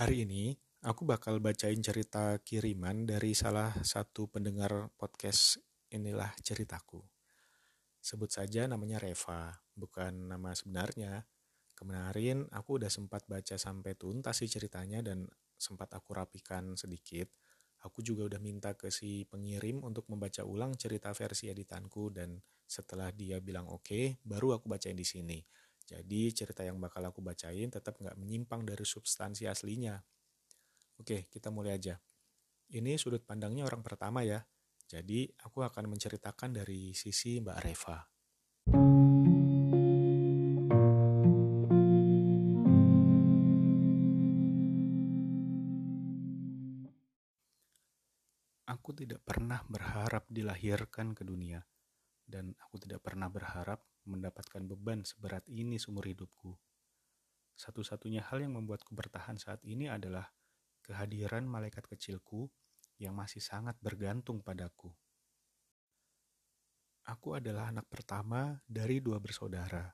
Hari ini aku bakal bacain cerita kiriman dari salah satu pendengar podcast Inilah Ceritaku. Sebut saja namanya Reva, bukan nama sebenarnya. Kemarin aku udah sempat baca sampai tuntas sih ceritanya dan sempat aku rapikan sedikit. Aku juga udah minta ke si pengirim untuk membaca ulang cerita versi editanku dan setelah dia bilang oke, okay, baru aku bacain di sini. Jadi cerita yang bakal aku bacain tetap nggak menyimpang dari substansi aslinya. Oke, kita mulai aja. Ini sudut pandangnya orang pertama ya. Jadi aku akan menceritakan dari sisi Mbak Reva. Aku tidak pernah berharap dilahirkan ke dunia, dan aku tidak pernah berharap mendapatkan beban seberat ini seumur hidupku. Satu-satunya hal yang membuatku bertahan saat ini adalah kehadiran malaikat kecilku yang masih sangat bergantung padaku. Aku adalah anak pertama dari dua bersaudara.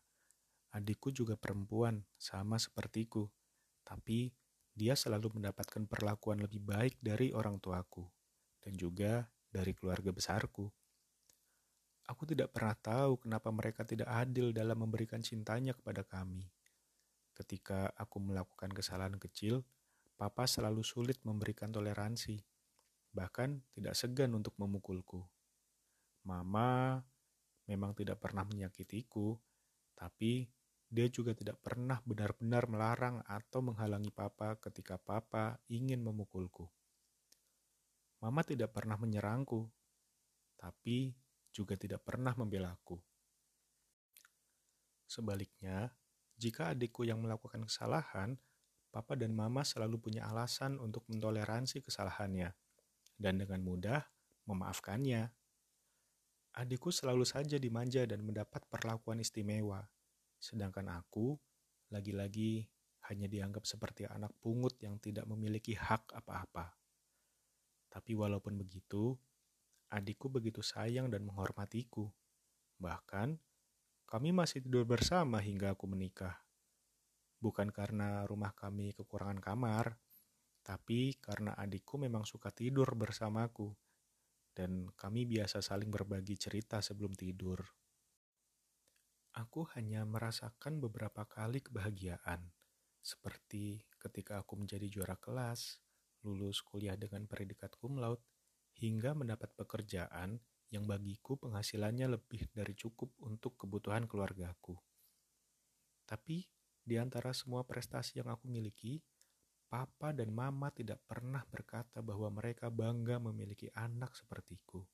Adikku juga perempuan, sama sepertiku, tapi dia selalu mendapatkan perlakuan lebih baik dari orang tuaku dan juga dari keluarga besarku. Aku tidak pernah tahu kenapa mereka tidak adil dalam memberikan cintanya kepada kami. Ketika aku melakukan kesalahan kecil, Papa selalu sulit memberikan toleransi, bahkan tidak segan untuk memukulku. Mama memang tidak pernah menyakitiku, tapi dia juga tidak pernah benar-benar melarang atau menghalangi Papa ketika Papa ingin memukulku. Mama tidak pernah menyerangku, tapi juga tidak pernah membelaku. Sebaliknya, jika adikku yang melakukan kesalahan, papa dan mama selalu punya alasan untuk mentoleransi kesalahannya dan dengan mudah memaafkannya. Adikku selalu saja dimanja dan mendapat perlakuan istimewa, sedangkan aku lagi-lagi hanya dianggap seperti anak pungut yang tidak memiliki hak apa-apa. Tapi walaupun begitu, adikku begitu sayang dan menghormatiku. Bahkan, kami masih tidur bersama hingga aku menikah. Bukan karena rumah kami kekurangan kamar, tapi karena adikku memang suka tidur bersamaku, dan kami biasa saling berbagi cerita sebelum tidur. Aku hanya merasakan beberapa kali kebahagiaan, seperti ketika aku menjadi juara kelas, lulus kuliah dengan predikat cum laude, hingga mendapat pekerjaan yang bagiku penghasilannya lebih dari cukup untuk kebutuhan keluargaku. Tapi di antara semua prestasi yang aku miliki, papa dan mama tidak pernah berkata bahwa mereka bangga memiliki anak sepertiku.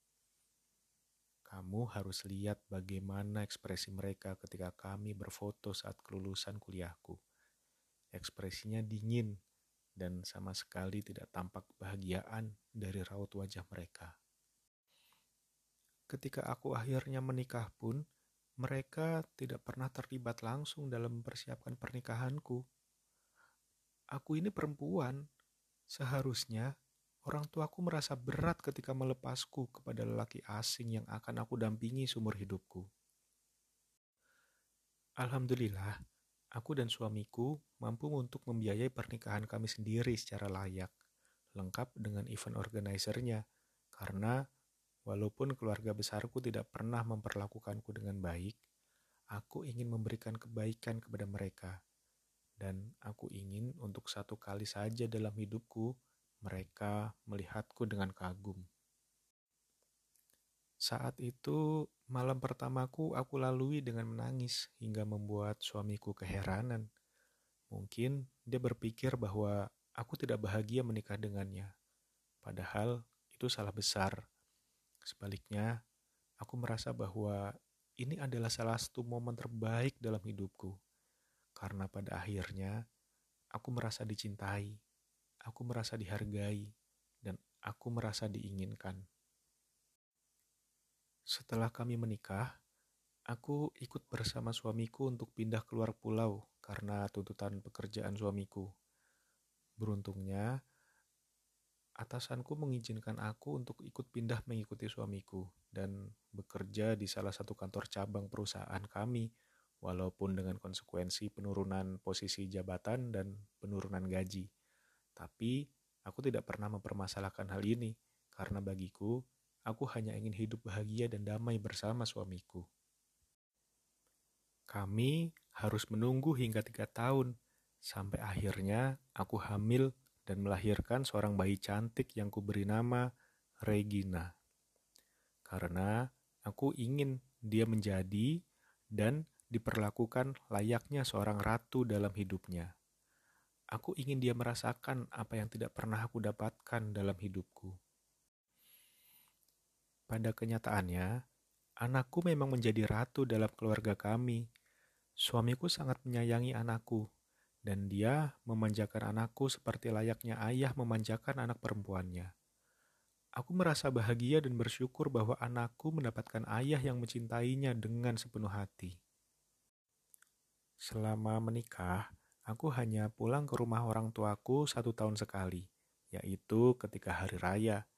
Kamu harus lihat bagaimana ekspresi mereka ketika kami berfoto saat kelulusan kuliahku. Ekspresinya dingin dan sama sekali tidak tampak kebahagiaan dari raut wajah mereka. Ketika aku akhirnya menikah pun, mereka tidak pernah terlibat langsung dalam mempersiapkan pernikahanku. Aku ini perempuan, seharusnya orang tuaku merasa berat ketika melepasku kepada lelaki asing yang akan aku dampingi seumur hidupku. Alhamdulillah, Aku dan suamiku mampu untuk membiayai pernikahan kami sendiri secara layak, lengkap dengan event organizernya, karena walaupun keluarga besarku tidak pernah memperlakukanku dengan baik, aku ingin memberikan kebaikan kepada mereka. Dan aku ingin untuk satu kali saja dalam hidupku, mereka melihatku dengan kagum. Saat itu, malam pertamaku aku lalui dengan menangis hingga membuat suamiku keheranan. Mungkin dia berpikir bahwa aku tidak bahagia menikah dengannya. Padahal itu salah besar. Sebaliknya, aku merasa bahwa ini adalah salah satu momen terbaik dalam hidupku. Karena pada akhirnya, aku merasa dicintai, aku merasa dihargai, dan aku merasa diinginkan. Setelah kami menikah, aku ikut bersama suamiku untuk pindah keluar pulau karena tuntutan pekerjaan suamiku. Beruntungnya, atasanku mengizinkan aku untuk ikut pindah mengikuti suamiku dan bekerja di salah satu kantor cabang perusahaan kami, walaupun dengan konsekuensi penurunan posisi jabatan dan penurunan gaji. Tapi aku tidak pernah mempermasalahkan hal ini karena bagiku aku hanya ingin hidup bahagia dan damai bersama suamiku. Kami harus menunggu hingga tiga tahun sampai akhirnya aku hamil dan melahirkan seorang bayi cantik yang kuberi nama Regina. Karena aku ingin dia menjadi dan diperlakukan layaknya seorang ratu dalam hidupnya. Aku ingin dia merasakan apa yang tidak pernah aku dapatkan dalam hidupku. Pada kenyataannya, anakku memang menjadi ratu dalam keluarga kami. Suamiku sangat menyayangi anakku, dan dia memanjakan anakku seperti layaknya ayah memanjakan anak perempuannya. Aku merasa bahagia dan bersyukur bahwa anakku mendapatkan ayah yang mencintainya dengan sepenuh hati. Selama menikah, aku hanya pulang ke rumah orang tuaku satu tahun sekali, yaitu ketika hari raya.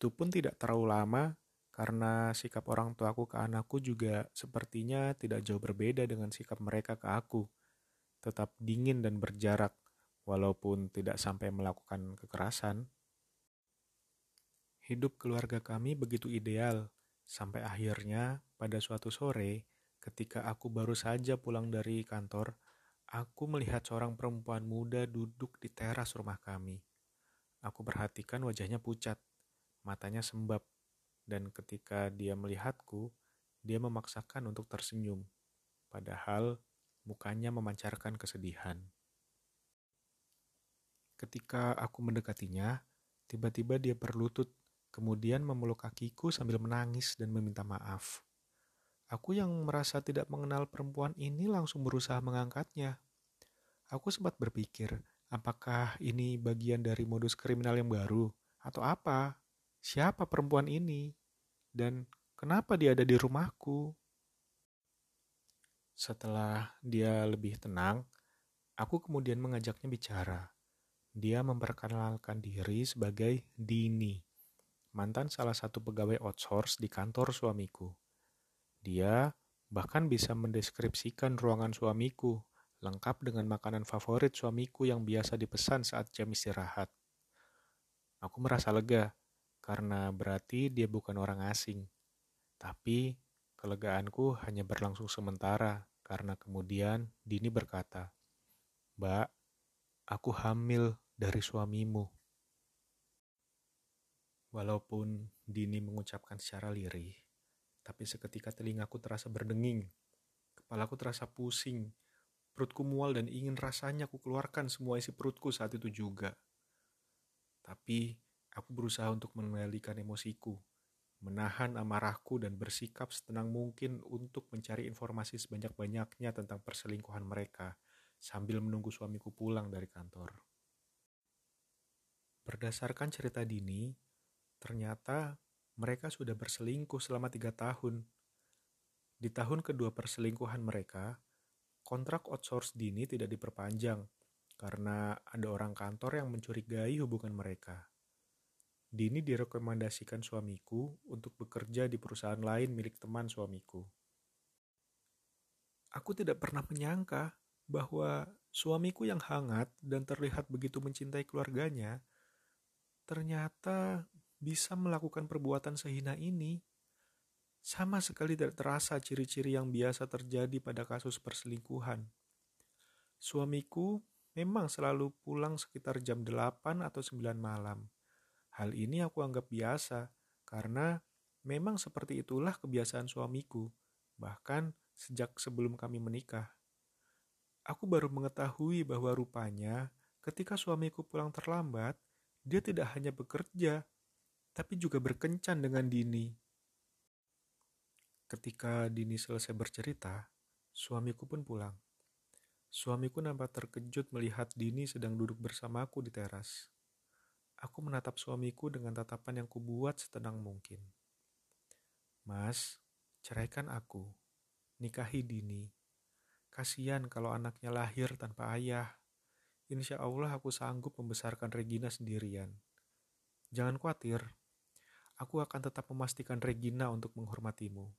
Itu pun tidak terlalu lama, karena sikap orang tuaku ke anakku juga sepertinya tidak jauh berbeda dengan sikap mereka ke aku. Tetap dingin dan berjarak, walaupun tidak sampai melakukan kekerasan. Hidup keluarga kami begitu ideal, sampai akhirnya pada suatu sore, ketika aku baru saja pulang dari kantor, aku melihat seorang perempuan muda duduk di teras rumah kami. Aku perhatikan wajahnya pucat, matanya sembab, dan ketika dia melihatku, dia memaksakan untuk tersenyum, padahal mukanya memancarkan kesedihan. Ketika aku mendekatinya, tiba-tiba dia berlutut kemudian memeluk kakiku sambil menangis dan meminta maaf. Aku yang merasa tidak mengenal perempuan ini langsung berusaha mengangkatnya. Aku sempat berpikir, apakah ini bagian dari modus kriminal yang baru, atau apa? Siapa perempuan ini? Dan kenapa dia ada di rumahku? Setelah dia lebih tenang, aku kemudian mengajaknya bicara. Dia memperkenalkan diri sebagai Dini mantan salah satu pegawai outsource di kantor suamiku. Dia bahkan bisa mendeskripsikan ruangan suamiku, lengkap dengan makanan favorit suamiku yang biasa dipesan saat jam istirahat. Aku merasa lega, karena berarti dia bukan orang asing. Tapi, kelegaanku hanya berlangsung sementara, karena kemudian Dini berkata, Mbak, aku hamil dari suamimu. Walaupun Dini mengucapkan secara lirih, tapi seketika telingaku terasa berdenging. Kepalaku terasa pusing, perutku mual dan ingin rasanya aku keluarkan semua isi perutku saat itu juga. Tapi aku berusaha untuk mengendalikan emosiku, menahan amarahku dan bersikap setenang mungkin untuk mencari informasi sebanyak-banyaknya tentang perselingkuhan mereka sambil menunggu suamiku pulang dari kantor. Berdasarkan cerita Dini, Ternyata mereka sudah berselingkuh selama tiga tahun. Di tahun kedua perselingkuhan mereka, kontrak outsource Dini tidak diperpanjang karena ada orang kantor yang mencurigai hubungan mereka. Dini direkomendasikan suamiku untuk bekerja di perusahaan lain milik teman suamiku. Aku tidak pernah menyangka bahwa suamiku yang hangat dan terlihat begitu mencintai keluarganya ternyata bisa melakukan perbuatan sehina ini, sama sekali tidak terasa ciri-ciri yang biasa terjadi pada kasus perselingkuhan. Suamiku memang selalu pulang sekitar jam 8 atau 9 malam. Hal ini aku anggap biasa karena memang seperti itulah kebiasaan suamiku, bahkan sejak sebelum kami menikah. Aku baru mengetahui bahwa rupanya ketika suamiku pulang terlambat, dia tidak hanya bekerja, tapi juga berkencan dengan Dini. Ketika Dini selesai bercerita, suamiku pun pulang. Suamiku nampak terkejut melihat Dini sedang duduk bersamaku di teras. Aku menatap suamiku dengan tatapan yang kubuat setenang mungkin. Mas, ceraikan aku. Nikahi Dini. Kasihan kalau anaknya lahir tanpa ayah. Insya Allah aku sanggup membesarkan Regina sendirian. Jangan khawatir, aku akan tetap memastikan Regina untuk menghormatimu.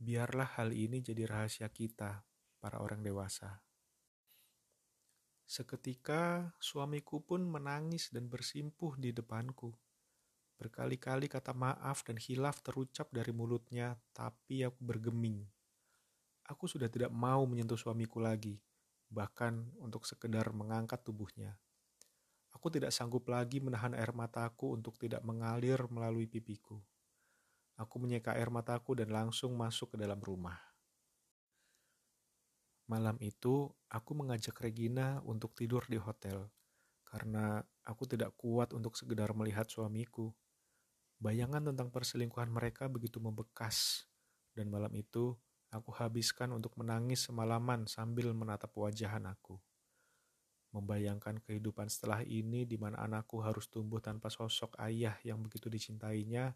Biarlah hal ini jadi rahasia kita, para orang dewasa. Seketika suamiku pun menangis dan bersimpuh di depanku. Berkali-kali kata maaf dan hilaf terucap dari mulutnya, tapi aku bergeming. Aku sudah tidak mau menyentuh suamiku lagi, bahkan untuk sekedar mengangkat tubuhnya. Aku tidak sanggup lagi menahan air mataku untuk tidak mengalir melalui pipiku. Aku menyeka air mataku dan langsung masuk ke dalam rumah. Malam itu, aku mengajak Regina untuk tidur di hotel karena aku tidak kuat untuk sekedar melihat suamiku. Bayangan tentang perselingkuhan mereka begitu membekas, dan malam itu aku habiskan untuk menangis semalaman sambil menatap wajah anakku. Membayangkan kehidupan setelah ini di mana anakku harus tumbuh tanpa sosok ayah yang begitu dicintainya,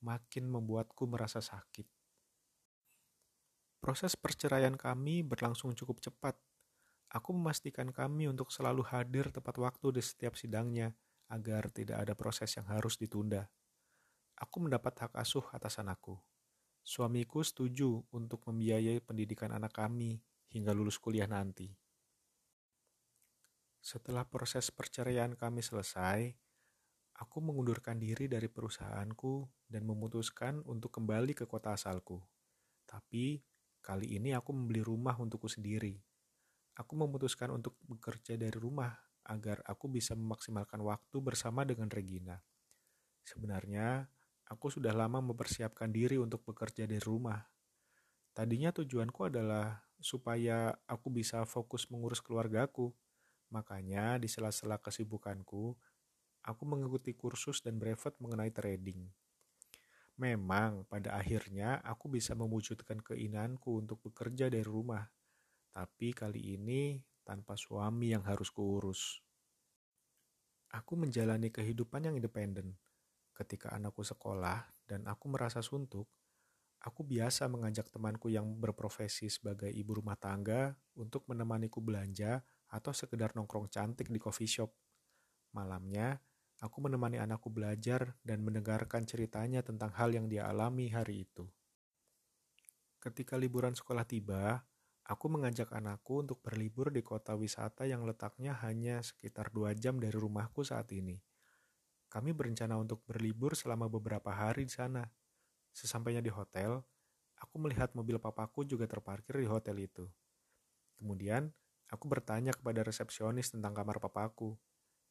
makin membuatku merasa sakit. Proses perceraian kami berlangsung cukup cepat. Aku memastikan kami untuk selalu hadir tepat waktu di setiap sidangnya agar tidak ada proses yang harus ditunda. Aku mendapat hak asuh atas anakku. Suamiku setuju untuk membiayai pendidikan anak kami hingga lulus kuliah nanti. Setelah proses perceraian kami selesai, aku mengundurkan diri dari perusahaanku dan memutuskan untuk kembali ke kota asalku. Tapi Kali ini aku membeli rumah untukku sendiri. Aku memutuskan untuk bekerja dari rumah agar aku bisa memaksimalkan waktu bersama dengan Regina. Sebenarnya, aku sudah lama mempersiapkan diri untuk bekerja dari rumah. Tadinya tujuanku adalah supaya aku bisa fokus mengurus keluargaku. Makanya di sela-sela kesibukanku, aku mengikuti kursus dan brevet mengenai trading. Memang pada akhirnya aku bisa mewujudkan keinginanku untuk bekerja dari rumah, tapi kali ini tanpa suami yang harus kuurus. Aku menjalani kehidupan yang independen. Ketika anakku sekolah dan aku merasa suntuk, aku biasa mengajak temanku yang berprofesi sebagai ibu rumah tangga untuk menemaniku belanja atau sekedar nongkrong cantik di coffee shop. Malamnya, Aku menemani anakku belajar dan mendengarkan ceritanya tentang hal yang dia alami hari itu. Ketika liburan sekolah tiba, aku mengajak anakku untuk berlibur di kota wisata yang letaknya hanya sekitar dua jam dari rumahku saat ini. Kami berencana untuk berlibur selama beberapa hari di sana. Sesampainya di hotel, aku melihat mobil papaku juga terparkir di hotel itu. Kemudian, aku bertanya kepada resepsionis tentang kamar papaku.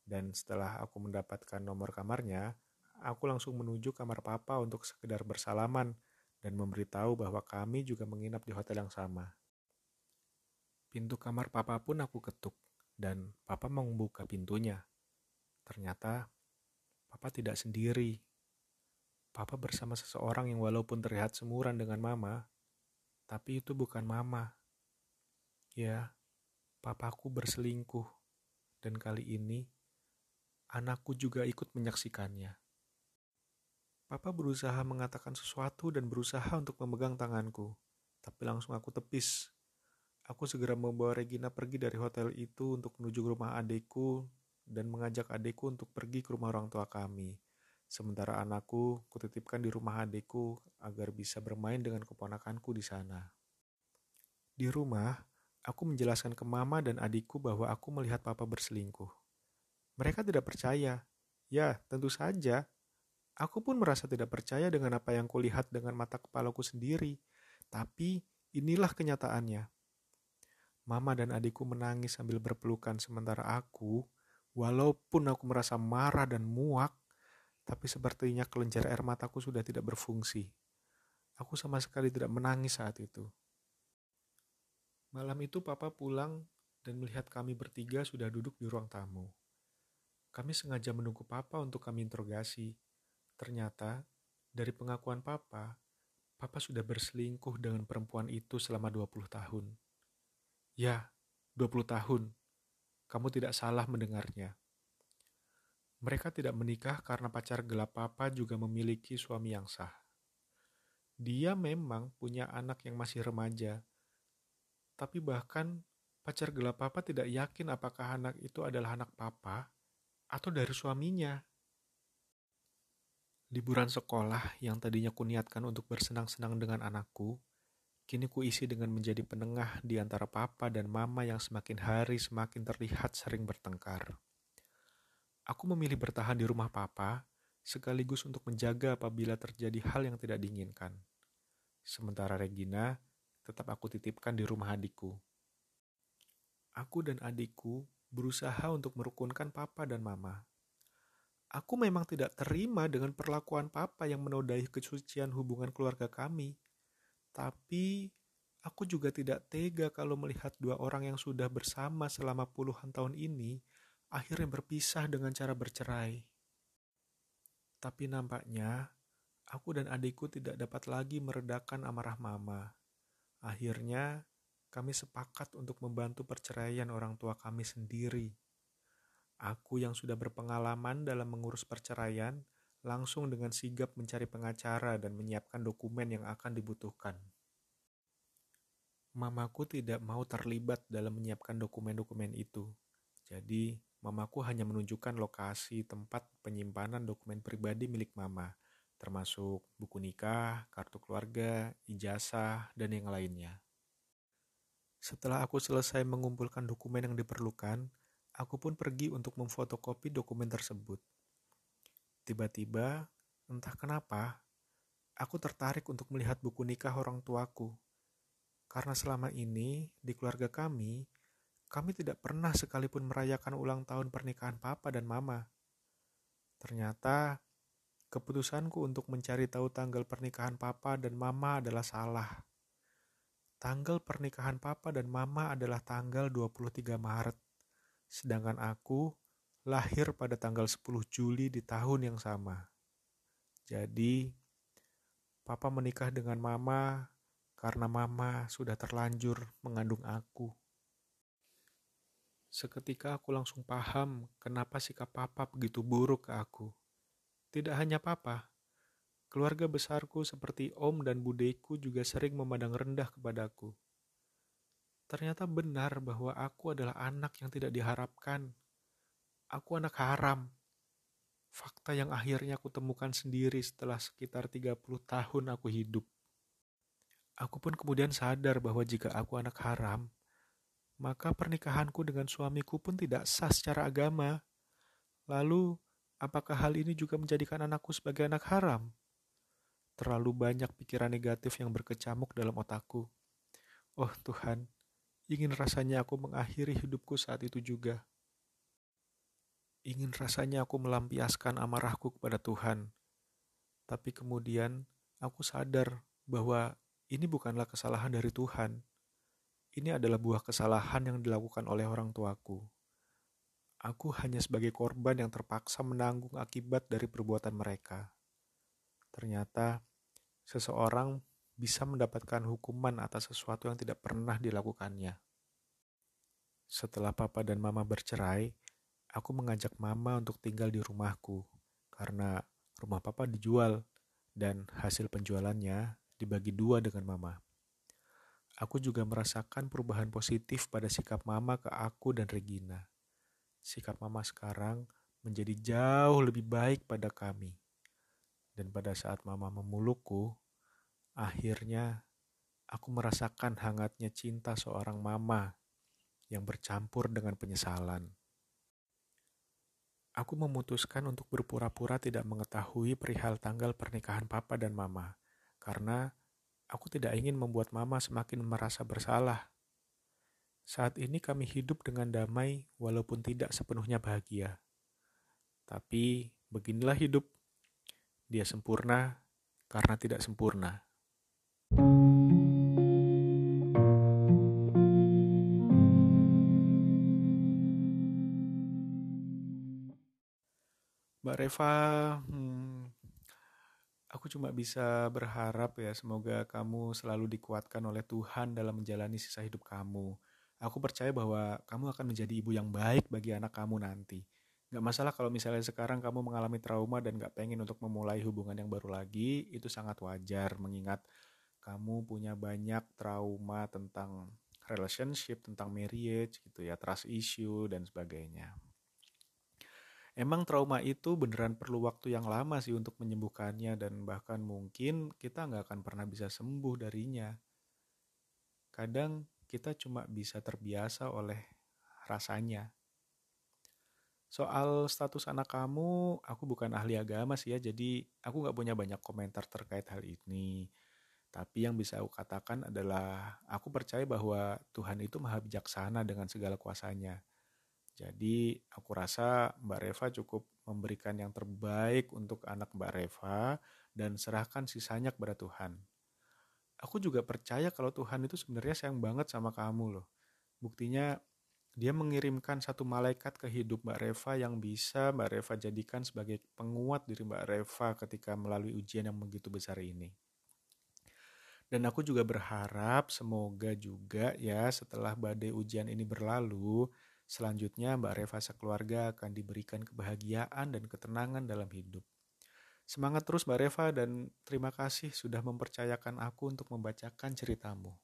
Dan setelah aku mendapatkan nomor kamarnya, aku langsung menuju kamar papa untuk sekedar bersalaman dan memberitahu bahwa kami juga menginap di hotel yang sama. Pintu kamar papa pun aku ketuk, dan papa membuka pintunya. Ternyata, papa tidak sendiri. Papa bersama seseorang yang walaupun terlihat semuran dengan mama, tapi itu bukan mama. Ya, papaku berselingkuh, dan kali ini anakku juga ikut menyaksikannya. Papa berusaha mengatakan sesuatu dan berusaha untuk memegang tanganku, tapi langsung aku tepis. Aku segera membawa Regina pergi dari hotel itu untuk menuju ke rumah adikku dan mengajak adikku untuk pergi ke rumah orang tua kami. Sementara anakku kutitipkan di rumah adikku agar bisa bermain dengan keponakanku di sana. Di rumah, aku menjelaskan ke mama dan adikku bahwa aku melihat papa berselingkuh. Mereka tidak percaya. Ya, tentu saja. Aku pun merasa tidak percaya dengan apa yang kulihat dengan mata kepalaku sendiri. Tapi inilah kenyataannya. Mama dan adikku menangis sambil berpelukan sementara aku, walaupun aku merasa marah dan muak, tapi sepertinya kelenjar air mataku sudah tidak berfungsi. Aku sama sekali tidak menangis saat itu. Malam itu papa pulang dan melihat kami bertiga sudah duduk di ruang tamu. Kami sengaja menunggu Papa untuk kami interogasi. Ternyata, dari pengakuan Papa, Papa sudah berselingkuh dengan perempuan itu selama 20 tahun. Ya, 20 tahun. Kamu tidak salah mendengarnya. Mereka tidak menikah karena pacar gelap Papa juga memiliki suami yang sah. Dia memang punya anak yang masih remaja, tapi bahkan pacar gelap Papa tidak yakin apakah anak itu adalah anak Papa atau dari suaminya. Liburan sekolah yang tadinya kuniatkan untuk bersenang-senang dengan anakku, kini ku isi dengan menjadi penengah di antara papa dan mama yang semakin hari semakin terlihat sering bertengkar. Aku memilih bertahan di rumah papa, sekaligus untuk menjaga apabila terjadi hal yang tidak diinginkan. Sementara Regina tetap aku titipkan di rumah adikku. Aku dan adikku berusaha untuk merukunkan papa dan mama. Aku memang tidak terima dengan perlakuan papa yang menodai kesucian hubungan keluarga kami. Tapi aku juga tidak tega kalau melihat dua orang yang sudah bersama selama puluhan tahun ini akhirnya berpisah dengan cara bercerai. Tapi nampaknya aku dan adikku tidak dapat lagi meredakan amarah mama. Akhirnya, kami sepakat untuk membantu perceraian orang tua kami sendiri. Aku yang sudah berpengalaman dalam mengurus perceraian, langsung dengan sigap mencari pengacara dan menyiapkan dokumen yang akan dibutuhkan. Mamaku tidak mau terlibat dalam menyiapkan dokumen-dokumen itu. Jadi, mamaku hanya menunjukkan lokasi tempat penyimpanan dokumen pribadi milik mama termasuk buku nikah, kartu keluarga, ijazah, dan yang lainnya. Setelah aku selesai mengumpulkan dokumen yang diperlukan, aku pun pergi untuk memfotokopi dokumen tersebut. Tiba-tiba, entah kenapa, aku tertarik untuk melihat buku nikah orang tuaku. Karena selama ini, di keluarga kami, kami tidak pernah sekalipun merayakan ulang tahun pernikahan papa dan mama. Ternyata, Keputusanku untuk mencari tahu tanggal pernikahan papa dan mama adalah salah. Tanggal pernikahan papa dan mama adalah tanggal 23 Maret. Sedangkan aku lahir pada tanggal 10 Juli di tahun yang sama. Jadi, papa menikah dengan mama karena mama sudah terlanjur mengandung aku. Seketika aku langsung paham kenapa sikap papa begitu buruk ke aku. Tidak hanya papa, keluarga besarku seperti om dan budeku juga sering memandang rendah kepadaku. Ternyata benar bahwa aku adalah anak yang tidak diharapkan. Aku anak haram. Fakta yang akhirnya aku temukan sendiri setelah sekitar 30 tahun aku hidup. Aku pun kemudian sadar bahwa jika aku anak haram, maka pernikahanku dengan suamiku pun tidak sah secara agama. Lalu, Apakah hal ini juga menjadikan anakku sebagai anak haram? Terlalu banyak pikiran negatif yang berkecamuk dalam otakku. Oh Tuhan, ingin rasanya aku mengakhiri hidupku saat itu juga. Ingin rasanya aku melampiaskan amarahku kepada Tuhan. Tapi kemudian aku sadar bahwa ini bukanlah kesalahan dari Tuhan. Ini adalah buah kesalahan yang dilakukan oleh orang tuaku. Aku hanya sebagai korban yang terpaksa menanggung akibat dari perbuatan mereka. Ternyata, seseorang bisa mendapatkan hukuman atas sesuatu yang tidak pernah dilakukannya. Setelah papa dan mama bercerai, aku mengajak mama untuk tinggal di rumahku karena rumah papa dijual dan hasil penjualannya dibagi dua dengan mama. Aku juga merasakan perubahan positif pada sikap mama ke aku dan Regina sikap mama sekarang menjadi jauh lebih baik pada kami. Dan pada saat mama memelukku, akhirnya aku merasakan hangatnya cinta seorang mama yang bercampur dengan penyesalan. Aku memutuskan untuk berpura-pura tidak mengetahui perihal tanggal pernikahan papa dan mama, karena aku tidak ingin membuat mama semakin merasa bersalah saat ini kami hidup dengan damai walaupun tidak sepenuhnya bahagia. Tapi beginilah hidup. Dia sempurna karena tidak sempurna. Mbak Reva, hmm, aku cuma bisa berharap ya semoga kamu selalu dikuatkan oleh Tuhan dalam menjalani sisa hidup kamu aku percaya bahwa kamu akan menjadi ibu yang baik bagi anak kamu nanti. Gak masalah kalau misalnya sekarang kamu mengalami trauma dan gak pengen untuk memulai hubungan yang baru lagi, itu sangat wajar mengingat kamu punya banyak trauma tentang relationship, tentang marriage gitu ya, trust issue dan sebagainya. Emang trauma itu beneran perlu waktu yang lama sih untuk menyembuhkannya dan bahkan mungkin kita nggak akan pernah bisa sembuh darinya. kadang kita cuma bisa terbiasa oleh rasanya. Soal status anak kamu, aku bukan ahli agama sih ya, jadi aku nggak punya banyak komentar terkait hal ini. Tapi yang bisa aku katakan adalah aku percaya bahwa Tuhan itu maha bijaksana dengan segala kuasanya. Jadi aku rasa Mbak Reva cukup memberikan yang terbaik untuk anak Mbak Reva dan serahkan sisanya kepada Tuhan. Aku juga percaya kalau Tuhan itu sebenarnya sayang banget sama kamu loh. Buktinya dia mengirimkan satu malaikat ke hidup Mbak Reva yang bisa Mbak Reva jadikan sebagai penguat diri Mbak Reva ketika melalui ujian yang begitu besar ini. Dan aku juga berharap semoga juga ya setelah badai ujian ini berlalu, selanjutnya Mbak Reva sekeluarga akan diberikan kebahagiaan dan ketenangan dalam hidup. Semangat terus Mbak Reva dan terima kasih sudah mempercayakan aku untuk membacakan ceritamu.